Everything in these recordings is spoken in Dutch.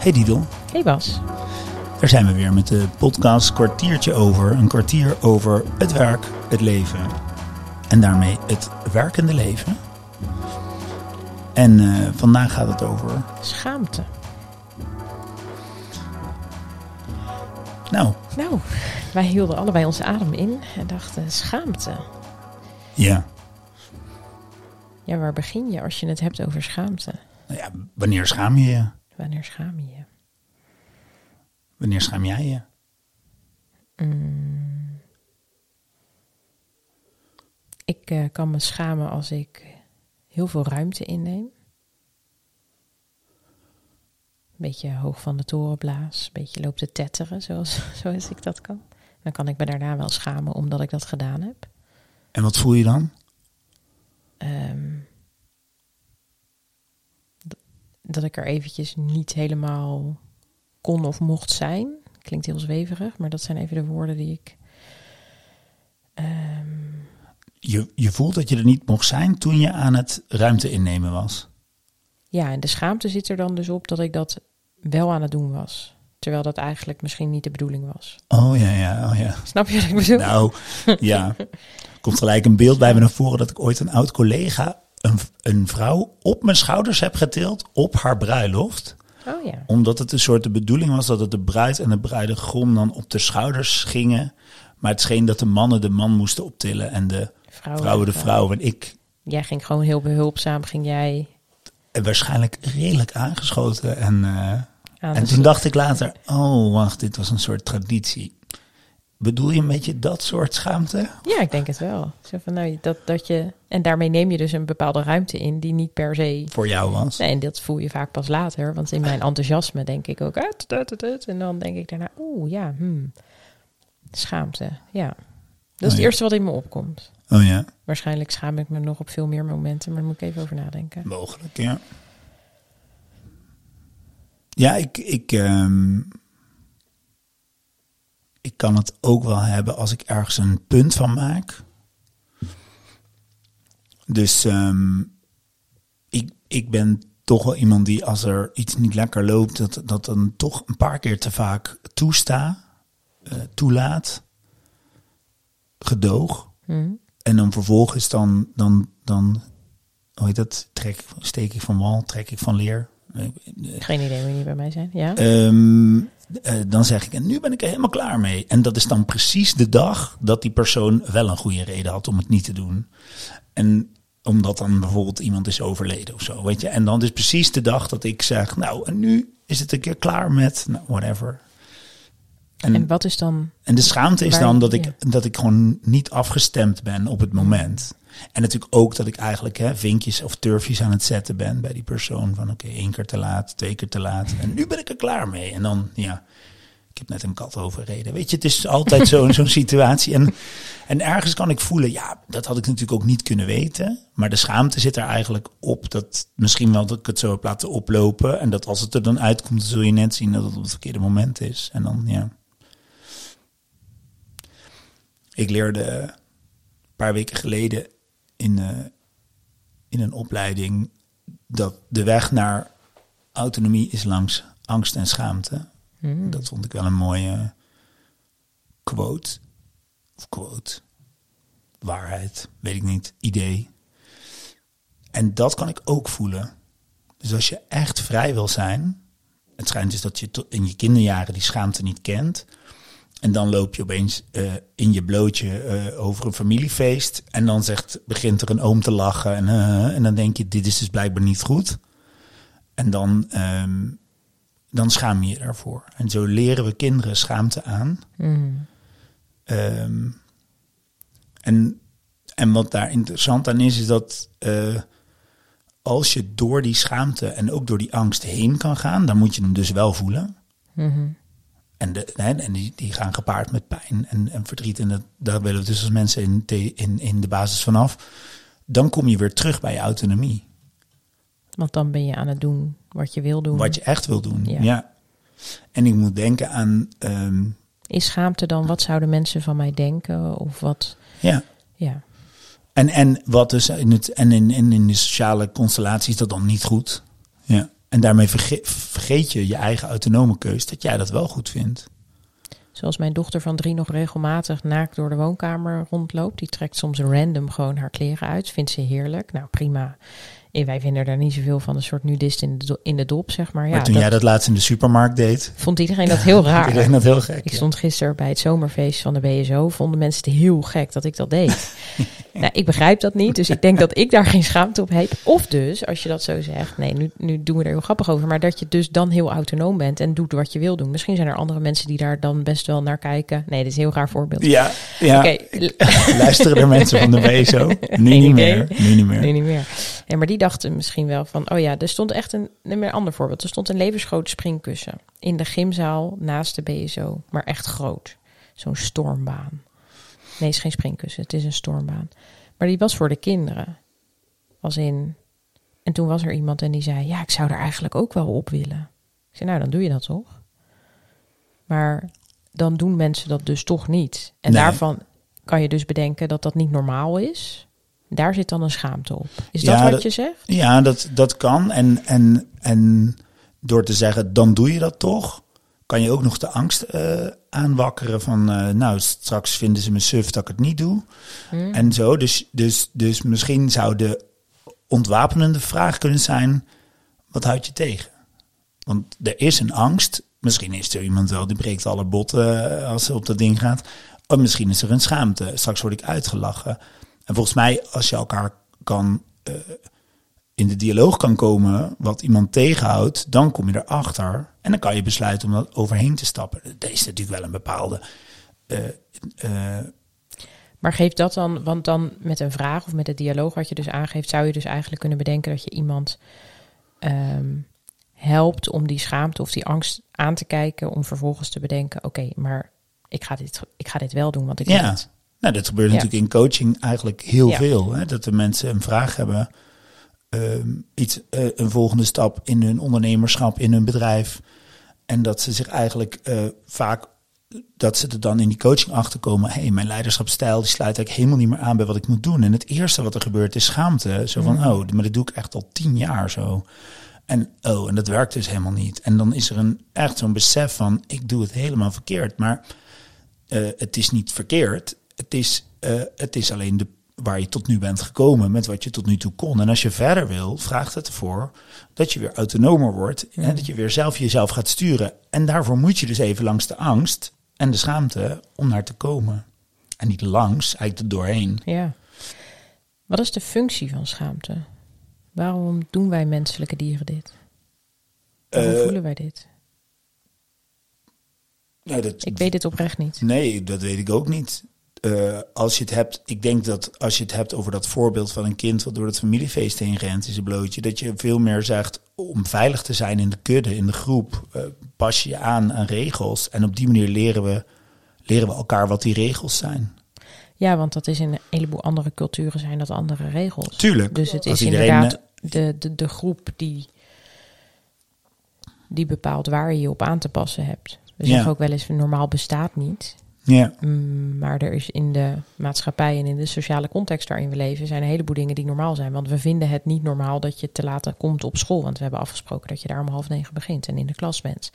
Hey Didel, Hey Bas. daar zijn we weer met de podcast Kwartiertje over. Een kwartier over het werk, het leven en daarmee het werkende leven. En eh, vandaag gaat het over, Schaamte. nou Nou, wij hielden allebei onze adem in en dachten schaamte. ja, Ja, waar begin je als je het hebt over schaamte? nou ja, wanneer schaam je je? Wanneer schaam je je? Wanneer schaam jij je? Mm. Ik eh, kan me schamen als ik heel veel ruimte inneem. Een beetje hoog van de toren blaas, een beetje loop te tetteren zoals, zoals ik dat kan. Dan kan ik me daarna wel schamen omdat ik dat gedaan heb. En wat voel je dan? Ehm, dat ik er eventjes niet helemaal kon of mocht zijn. Klinkt heel zweverig, maar dat zijn even de woorden die ik. ehm, Je, je voelt dat je er niet mocht zijn toen je aan het ruimte innemen was. ja, en de schaamte zit er dan dus op dat ik dat wel aan het doen was. Terwijl dat eigenlijk misschien niet de bedoeling was. Oh ja, ja, oh ja. Snap je wat ik bedoel? Nou, ja. Komt gelijk een beeld bij me naar voren dat ik ooit een oud collega een, een vrouw op mijn schouders heb getild op haar bruiloft. Oh ja. Omdat het een soort de bedoeling was dat het de bruid en de bruidegom dan op de schouders gingen. Maar het scheen dat de mannen de man moesten optillen en de Vrouwen, vrouwen de vrouw. En ik Jij ging gewoon heel behulpzaam, ging jij eh, waarschijnlijk redelijk aangeschoten. En, eh, en toen dacht ik later, oh wacht, dit was een soort traditie. Bedoel je een beetje dat soort schaamte? Ja, ik denk het wel. Zo van, nou, dat, dat je, en daarmee neem je dus een bepaalde ruimte in die niet per se. Voor jou was? Nee, en dat voel je vaak pas later. Want in mijn enthousiasme denk ik ook. "Ah, tut, tut, tut, tut." En dan denk ik daarna, oeh ja, hmm. schaamte. Ja. Dat is Oh, het ja. eerste wat in me opkomt. Oh ja, Waarschijnlijk schaam ik me nog op veel meer momenten, maar daar moet ik even over nadenken. mogelijk, ja. Ja, ik, ik, ehm, ik kan het ook wel hebben als ik ergens een punt van maak. Dus ehm, ik, ik ben toch wel iemand die als er iets niet lekker loopt, dat, dat dan toch een paar keer te vaak toesta, eh, toelaat, gedoog. Hm? En dan vervolgens dan, dan, dan hoe heet dat? Trek, steek ik van wal, trek ik van leer. Geen idee hoe die bij mij zijn. Ja? ehm, eh, dan zeg ik, en nu ben ik er helemaal klaar mee. En dat is dan precies de dag dat die persoon wel een goede reden had om het niet te doen. En omdat dan bijvoorbeeld iemand is overleden of zo, weet je. En dan is precies de dag dat ik zeg, nou, en nu is het een keer klaar met, nou, whatever. En, en wat is dan. en de schaamte is Waar- dan dat ik, ja. dat ik gewoon niet afgestemd ben op het moment. En natuurlijk ook dat ik eigenlijk hè, vinkjes of turfjes aan het zetten ben bij die persoon. Van oké, één keer te laat, twee keer te laat. En nu ben ik er klaar mee. En dan, ja, ik heb net een kat overreden. Weet je, het is altijd zo'n zo'n situatie. En, en ergens kan ik voelen, ja, dat had ik natuurlijk ook niet kunnen weten. Maar de schaamte zit er eigenlijk op dat misschien wel dat ik het zo heb laten oplopen. En dat als het er dan uitkomt, zul je net zien dat het op het verkeerde moment is. En dan, ja. Ik leerde een paar weken geleden in, eh, in een opleiding dat de weg naar autonomie is langs angst en schaamte. Hm, Dat vond ik wel een mooie quote. Of quote. Waarheid, weet ik niet. Idee. En dat kan ik ook voelen. Dus als je echt vrij wil zijn. Het schijnt dus dat je in je kinderjaren die schaamte niet kent. En dan loop je opeens eh, in je blootje eh, over een familiefeest. En dan zegt, begint er een oom te lachen. En, eh, en dan denk je, dit is dus blijkbaar niet goed. En dan, ehm, dan schaam je je daarvoor. En zo leren we kinderen schaamte aan. hm. Ehm, en, en wat daar interessant aan is, is dat als je door die schaamte en ook door die angst heen kan gaan, dan moet je hem dus wel voelen. Mhm. En, de, en die, die gaan gepaard met pijn en, en verdriet. En dat, daar willen we dus als mensen in, te- in, in de basis vanaf. Dan kom je weer terug bij je autonomie. Want dan ben je aan het doen wat je wil doen. Wat je echt wil doen. Ja. Ja. En ik moet denken aan. ehm, Is schaamte dan, wat zouden mensen van mij denken? Of wat, ja. ja. En, en wat dus in het en in, in, in de sociale constellatie is dat dan niet goed. Ja. En daarmee verge- vergeet je je eigen autonome keus dat jij dat wel goed vindt. Zoals mijn dochter van drie nog regelmatig naakt door de woonkamer rondloopt. Die trekt soms random gewoon haar kleren uit. Vindt ze heerlijk. Nou, prima. En wij vinden er niet zoveel van een soort nudist in de, do- in de dop, zeg maar. Ja, maar toen dat jij dat laatst in de supermarkt deed, vond iedereen dat heel raar. ik vind dat heel gek. Ik ja. stond gisteren bij het zomerfeest van de BSO. Vonden mensen het heel gek dat ik dat deed. nou, ik begrijp dat niet. Dus ik denk dat ik daar geen schaamte op heb. Of dus, als je dat zo zegt. Nee, nu, nu doen we er heel grappig over. Maar dat je dus dan heel autonoom bent en doet wat je wil doen. Misschien zijn er andere mensen die daar dan best wel naar kijken. Nee, dit is een heel raar voorbeeld. Ja, ja. Oké, luisteren er mensen van de BSO? Nu niet meer. Nu niet meer. Nee, niet meer. Ja, maar die dachten misschien wel van, oh ja, er stond echt een, een ander voorbeeld. Er stond een levensgroot springkussen in de gymzaal naast de BSO, maar echt groot. Zo'n stormbaan. Nee, het is geen springkussen, het is een stormbaan. Maar die was voor de kinderen. Als in, en toen was er iemand en die zei, ja, ik zou er eigenlijk ook wel op willen. Ik zei, nou, dan doe je dat toch? Maar dan doen mensen dat dus toch niet. En Nee. daarvan kan je dus bedenken dat dat niet normaal is. Daar zit dan een schaamte op. Is Ja, dat wat dat- je zegt? Ja, dat, dat kan. En, en, en door te zeggen, dan doe je dat toch, kan je ook nog de angst eh, aanwakkeren van, eh, nou, straks vinden ze me suf dat ik het niet doe. Hmm. En zo. Dus, dus, dus misschien zou de ontwapenende vraag kunnen zijn, wat houd je tegen? Want er is een angst. Misschien is er iemand wel die breekt alle botten eh, als ze op dat ding gaat. Of misschien is er een schaamte. Straks word ik uitgelachen. En volgens mij, als je elkaar kan in de dialoog kan komen wat iemand tegenhoudt, dan kom je erachter. En dan kan je besluiten om dat overheen te stappen. Er is natuurlijk wel een bepaalde. eh, eh, Maar geeft dat dan, want dan met een vraag of met het dialoog wat je dus aangeeft, zou je dus eigenlijk kunnen bedenken dat je iemand ehm, helpt om die schaamte of die angst aan te kijken, om vervolgens te bedenken, oké, maar ik ga, dit, ik ga dit wel doen, want ik Ja. het. Nou, dat gebeurt Ja. natuurlijk in coaching eigenlijk heel Ja. veel. Hè? Dat de mensen een vraag hebben, ehm, iets, eh, een volgende stap in hun ondernemerschap, in hun bedrijf. En dat ze zich eigenlijk eh, vaak, dat ze er dan in die coaching achter komen. Hé, hey, mijn leiderschapsstijl die sluit eigenlijk helemaal niet meer aan bij wat ik moet doen. En het eerste wat er gebeurt is schaamte. Zo van, oh, maar dat doe ik echt al tien jaar zo. En oh, en dat werkt dus helemaal niet. En dan is er een, echt zo'n besef van, ik doe het helemaal verkeerd. Maar eh, het is niet verkeerd. Het is, het is alleen de, waar je tot nu bent gekomen met wat je tot nu toe kon. En als je verder wil, vraagt het ervoor dat je weer autonomer wordt. En dat je weer zelf jezelf gaat sturen. En daarvoor moet je dus even langs de angst en de schaamte om naar te komen. En niet langs, eigenlijk er doorheen. Ja. Wat is de functie van schaamte? Waarom doen wij menselijke dieren dit? Waarom Eh, voelen wij dit? Nou, dat, Ik weet dit oprecht niet. Nee, dat weet ik ook niet. Eh, als je het hebt, ik denk dat als je het hebt over dat voorbeeld van een kind wat door het familiefeest heen rent in zijn blootje, dat je veel meer zegt om veilig te zijn in de kudde, in de groep, eh, pas je aan aan regels. En op die manier leren we, leren we elkaar wat die regels zijn. Ja, want dat is in een heleboel andere culturen zijn dat andere regels. Tuurlijk. Dus het is iedereen, inderdaad de, de, de groep die, die bepaalt waar je je op aan te passen hebt. We Ja. zeggen ook wel eens, normaal bestaat niet. Ja, Mm, maar er is in de maatschappij en in de sociale context waarin we leven, zijn een heleboel dingen die normaal zijn. Want we vinden het niet normaal dat je te laat komt op school. Want we hebben afgesproken dat je daar om half negen begint en in de klas bent.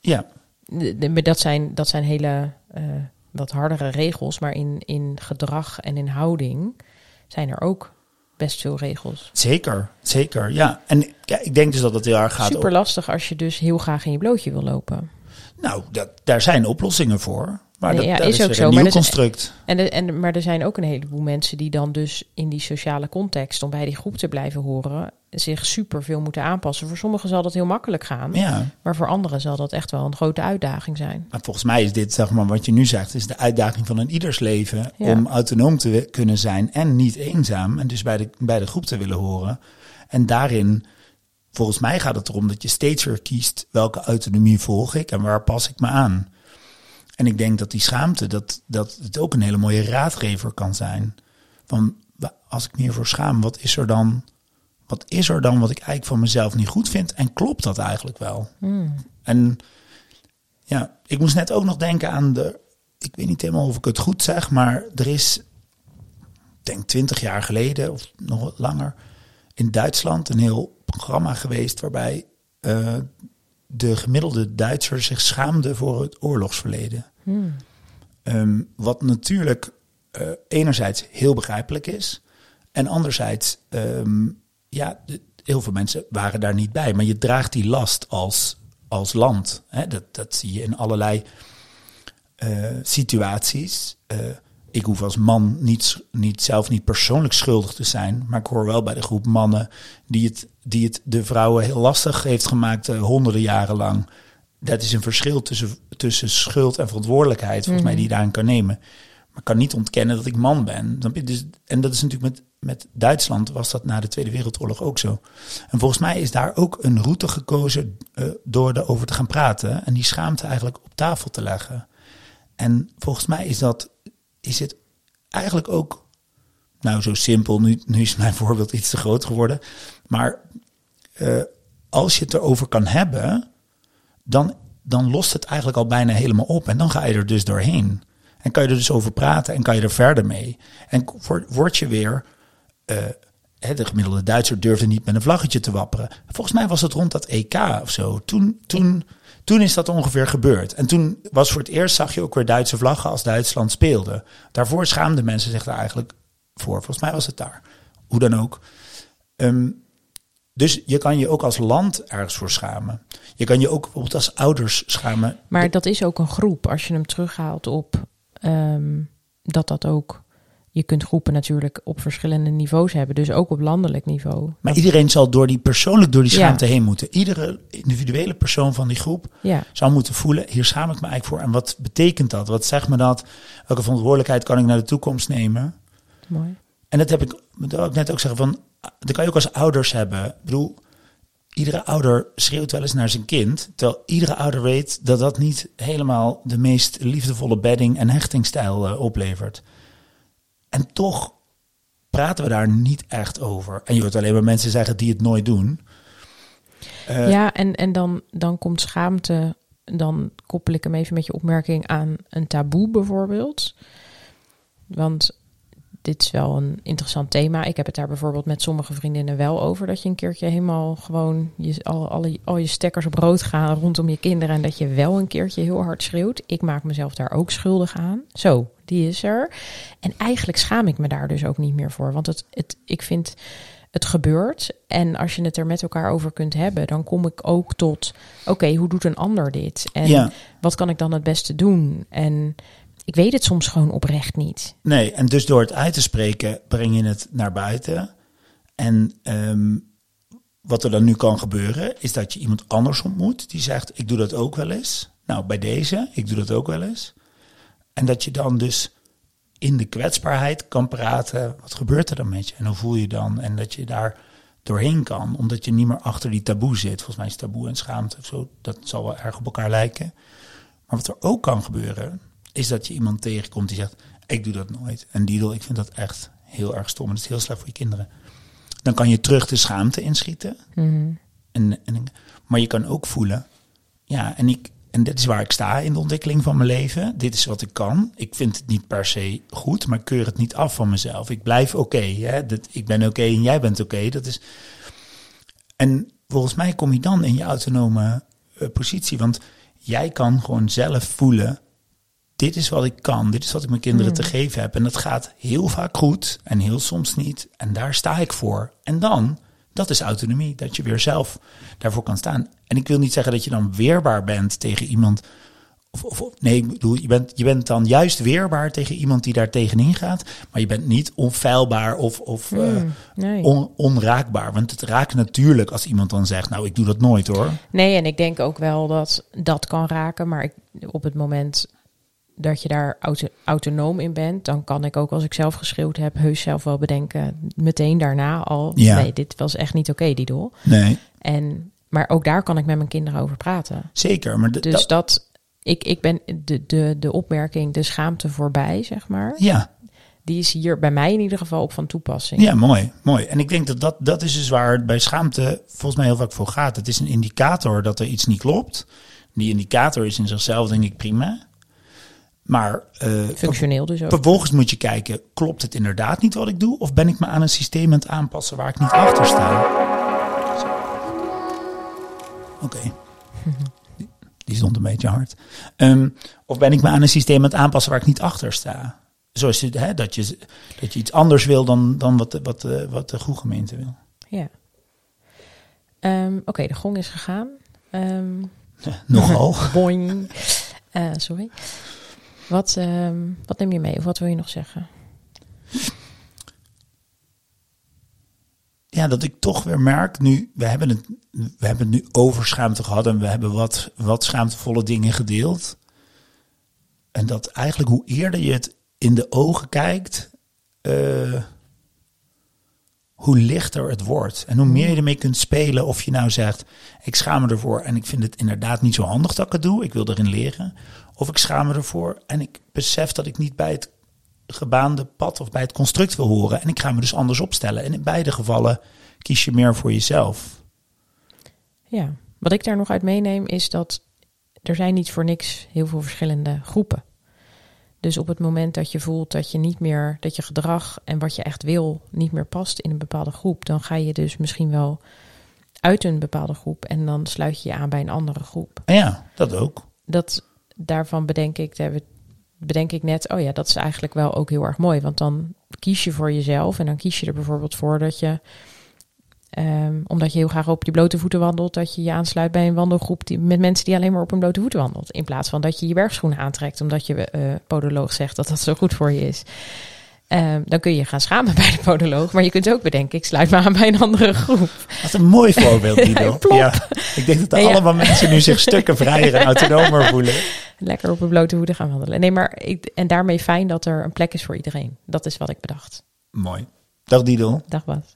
ja, De- de- maar dat zijn, dat zijn hele eh, wat hardere regels. Maar in, in gedrag en in houding zijn er ook best veel regels. zeker, zeker. Ja, en ja, ik denk dus dat het heel erg gaat Super lastig als je dus heel graag in je blootje wil lopen. Nou, dat, daar zijn oplossingen voor. Maar Nee, dat, ja, dat is ook zo, een maar nieuw dat is- construct. En en, maar er zijn ook een heleboel mensen die dan dus in die sociale context, om bij die groep te blijven horen, zich super veel moeten aanpassen. Voor sommigen zal dat heel makkelijk gaan, Ja, maar voor anderen zal dat echt wel een grote uitdaging zijn. Maar volgens mij is dit, zeg maar, wat je nu zegt, is de uitdaging van een ieders leven Ja. om autonoom te kunnen zijn en niet eenzaam. En dus bij de, bij de groep te willen horen. En daarin, volgens mij gaat het erom dat je steeds weer kiest welke autonomie volg ik en waar pas ik me aan. En ik denk dat die schaamte, dat, dat het ook een hele mooie raadgever kan zijn. Van, als ik me hiervoor schaam, wat is er dan? Wat is er dan wat ik eigenlijk van mezelf niet goed vind? En klopt dat eigenlijk wel? En ja, ik moest net ook nog denken aan de. Ik weet niet helemaal of ik het goed zeg, maar er is, ik denk twintig jaar geleden of nog wat langer, in Duitsland een heel programma geweest waarbij eh, de gemiddelde Duitser zich schaamde voor het oorlogsverleden. Hmm. Ehm, wat natuurlijk eh, enerzijds heel begrijpelijk is. En anderzijds, ehm, ja, de- heel veel mensen waren daar niet bij. Maar je draagt die last als, als land. Hè? Dat, dat zie je in allerlei eh, situaties. Ik hoef als man niet, niet zelf niet persoonlijk schuldig te zijn. Maar ik hoor wel bij de groep mannen die het, die het de vrouwen heel lastig heeft gemaakt eh, honderden jaren lang. Dat is een verschil tussen, tussen schuld en verantwoordelijkheid, volgens mij, die je daarin kan nemen. Maar ik kan niet ontkennen dat ik man ben. Dus, en dat is natuurlijk met, met Duitsland was dat na de Tweede Wereldoorlog ook zo. En volgens mij is daar ook een route gekozen eh, door erover te gaan praten. En die schaamte eigenlijk op tafel te leggen. En volgens mij is dat, is het eigenlijk ook, nou zo simpel, nu, nu is mijn voorbeeld iets te groot geworden. Maar eh, als je het erover kan hebben, dan, dan lost het eigenlijk al bijna helemaal op. En dan ga je er dus doorheen. En kan je er dus over praten en kan je er verder mee. En word, je weer. eh, de gemiddelde Duitser durfde niet met een vlaggetje te wapperen. Volgens mij was het rond dat EK of zo. Toen, toen, toen is dat ongeveer gebeurd. En toen was voor het eerst zag je ook weer Duitse vlaggen als Duitsland speelde. Daarvoor schaamden mensen zich daar eigenlijk voor. Volgens mij was het daar. Hoe dan ook. Ehm, dus je kan je ook als land ergens voor schamen. Je kan je ook bijvoorbeeld als ouders schamen. Maar dat is ook een groep. Als je hem terughaalt op ehm, dat dat ook. Je kunt groepen natuurlijk op verschillende niveaus hebben. Dus ook op landelijk niveau. Maar iedereen zal door die persoonlijk door die Ja. schaamte heen moeten. Iedere individuele persoon van die groep Ja, zou moeten voelen, hier schaam ik me eigenlijk voor. En wat betekent dat? Wat zegt me dat? Welke verantwoordelijkheid kan ik naar de toekomst nemen? mooi. En dat heb ik, dat wil ik net ook zeggen, van, dat kan je ook als ouders hebben. Ik bedoel, iedere ouder schreeuwt wel eens naar zijn kind. Terwijl iedere ouder weet dat dat niet helemaal de meest liefdevolle bedding en hechtingstijl eh, oplevert. En toch praten we daar niet echt over. En je hoort alleen maar mensen zeggen die het nooit doen. Eh, ja, en, en dan, dan komt schaamte. Dan koppel ik hem even met je opmerking aan een taboe bijvoorbeeld. Want dit is wel een interessant thema. Ik heb het daar bijvoorbeeld met sommige vriendinnen wel over. Dat je een keertje helemaal gewoon je, al, alle, al je stekkers op rood gaan rondom je kinderen. En dat je wel een keertje heel hard schreeuwt. Ik maak mezelf daar ook schuldig aan. Zo, die is er. En eigenlijk schaam ik me daar dus ook niet meer voor. Want het, het, ik vind het gebeurt. En als je het er met elkaar over kunt hebben, dan kom ik ook tot: oké, hoe doet een ander dit? En Ja. wat kan ik dan het beste doen? En ik weet het soms gewoon oprecht niet. Nee, en dus door het uit te spreken breng je het naar buiten. En ehm, wat er dan nu kan gebeuren, is dat je iemand anders ontmoet die zegt: Ik doe dat ook wel eens. Nou, bij deze, ik doe dat ook wel eens. En dat je dan dus in de kwetsbaarheid kan praten. Wat gebeurt er dan met je? En hoe voel je dan? En dat je daar doorheen kan, omdat je niet meer achter die taboe zit. Volgens mij is taboe en schaamte of zo, dat zal wel erg op elkaar lijken. Maar wat er ook kan gebeuren, is dat je iemand tegenkomt die zegt: Ik doe dat nooit. En Diedel, ik vind dat echt heel erg stom. En dat is heel slecht voor je kinderen. Dan kan je terug de schaamte inschieten. Mhm. En, en, maar je kan ook voelen: Ja, en, ik, en dit is waar ik sta in de ontwikkeling van mijn leven. Dit is wat ik kan. Ik vind het niet per se goed, maar ik keur het niet af van mezelf. Ik blijf oké. Dat ik ben oké en jij bent oké. Dat is. En volgens mij kom je dan in je autonome eh, positie. Want jij kan gewoon zelf voelen. Dit is wat ik kan. Dit is wat ik mijn kinderen te geven heb. En dat gaat heel vaak goed en heel soms niet. En daar sta ik voor. En dan, dat is autonomie. Dat je weer zelf daarvoor kan staan. En ik wil niet zeggen dat je dan weerbaar bent tegen iemand. Of, nee, ik bedoel, je bent, je bent dan juist weerbaar tegen iemand die daar tegenin gaat. Maar je bent niet onfeilbaar of, of eh, Hmm, nee. on- onraakbaar. Want het raakt natuurlijk als iemand dan zegt, nou ik doe dat nooit hoor. Nee, en ik denk ook wel dat dat kan raken. Maar ik, op het moment dat je daar auto- autonoom in bent, dan kan ik ook als ik zelf geschreeuwd heb, heus zelf wel bedenken, meteen daarna al, Ja. nee, dit was echt niet oké, Didel. Nee, En, maar ook daar kan ik met mijn kinderen over praten. zeker. Maar Dus dat, dat, ik, ik ben de, de, de opmerking, de schaamte voorbij, zeg maar, ja, die is hier bij mij in ieder geval op van toepassing. ja, mooi, mooi. En ik denk dat dat, dat is dus waar het bij schaamte volgens mij heel vaak voor gaat. Het is een indicator dat er iets niet klopt. Die indicator is in zichzelf denk ik prima. Maar eh, functioneel dus ook. Vervolgens moet je kijken: klopt het inderdaad niet wat ik doe? Of ben ik me aan een systeem aan het aanpassen waar ik niet achter sta? Oké. Die stond een beetje hard. Ehm, of ben ik me aan een systeem aan het aanpassen waar ik niet achter sta? Zoals hè, dat, je, dat je iets anders wil dan, dan wat, wat, eh, wat de goede gemeente wil. Ja. Ehm, oké, de gong is gegaan. Nog ehm, Nogal. Boing. Eh, sorry. Wat, ehm, wat neem je mee of wat wil je nog zeggen? ja, dat ik toch weer merk nu, we hebben het, we hebben het nu over schaamte gehad en we hebben wat, wat schaamtevolle dingen gedeeld. En dat eigenlijk hoe eerder je het in de ogen kijkt, eh, hoe lichter het wordt. En hoe meer je ermee kunt spelen, of je nou zegt, ik schaam me ervoor en ik vind het inderdaad niet zo handig dat ik het doe, ik wil erin leren. Of ik schaam me ervoor en ik besef dat ik niet bij het gebaande pad of bij het construct wil horen. En ik ga me dus anders opstellen. En in beide gevallen kies je meer voor jezelf. Ja, wat ik daar nog uit meeneem is dat er zijn niet voor niks heel veel verschillende groepen. Dus op het moment dat je voelt dat je niet meer, dat je gedrag en wat je echt wil niet meer past in een bepaalde groep, dan ga je dus misschien wel uit een bepaalde groep en dan sluit je je aan bij een andere groep. Ja, dat ook. Dat daarvan bedenk ik, daar bedenk ik net, oh ja, dat is eigenlijk wel ook heel erg mooi, want dan kies je voor jezelf en dan kies je er bijvoorbeeld voor dat je Ehm, omdat je heel graag op je blote voeten wandelt, dat je je aansluit bij een wandelgroep die, met mensen die alleen maar op hun blote voeten wandelt. In plaats van dat je je bergschoenen aantrekt, omdat je eh podoloog zegt dat dat zo goed voor je is. Ehm, dan kun je je gaan schamen bij de podoloog. Maar je kunt ook bedenken, ik sluit me aan bij een andere groep. Wat een mooi voorbeeld, Guido. Plop. ja, ik denk dat er Ja. allemaal mensen nu zich stukken vrijer en autonomer voelen. Lekker op hun blote voeten gaan wandelen. Nee, maar ik, en daarmee fijn dat er een plek is voor iedereen. Dat is wat ik bedacht. Mooi. Dag Didel. Dag Bas.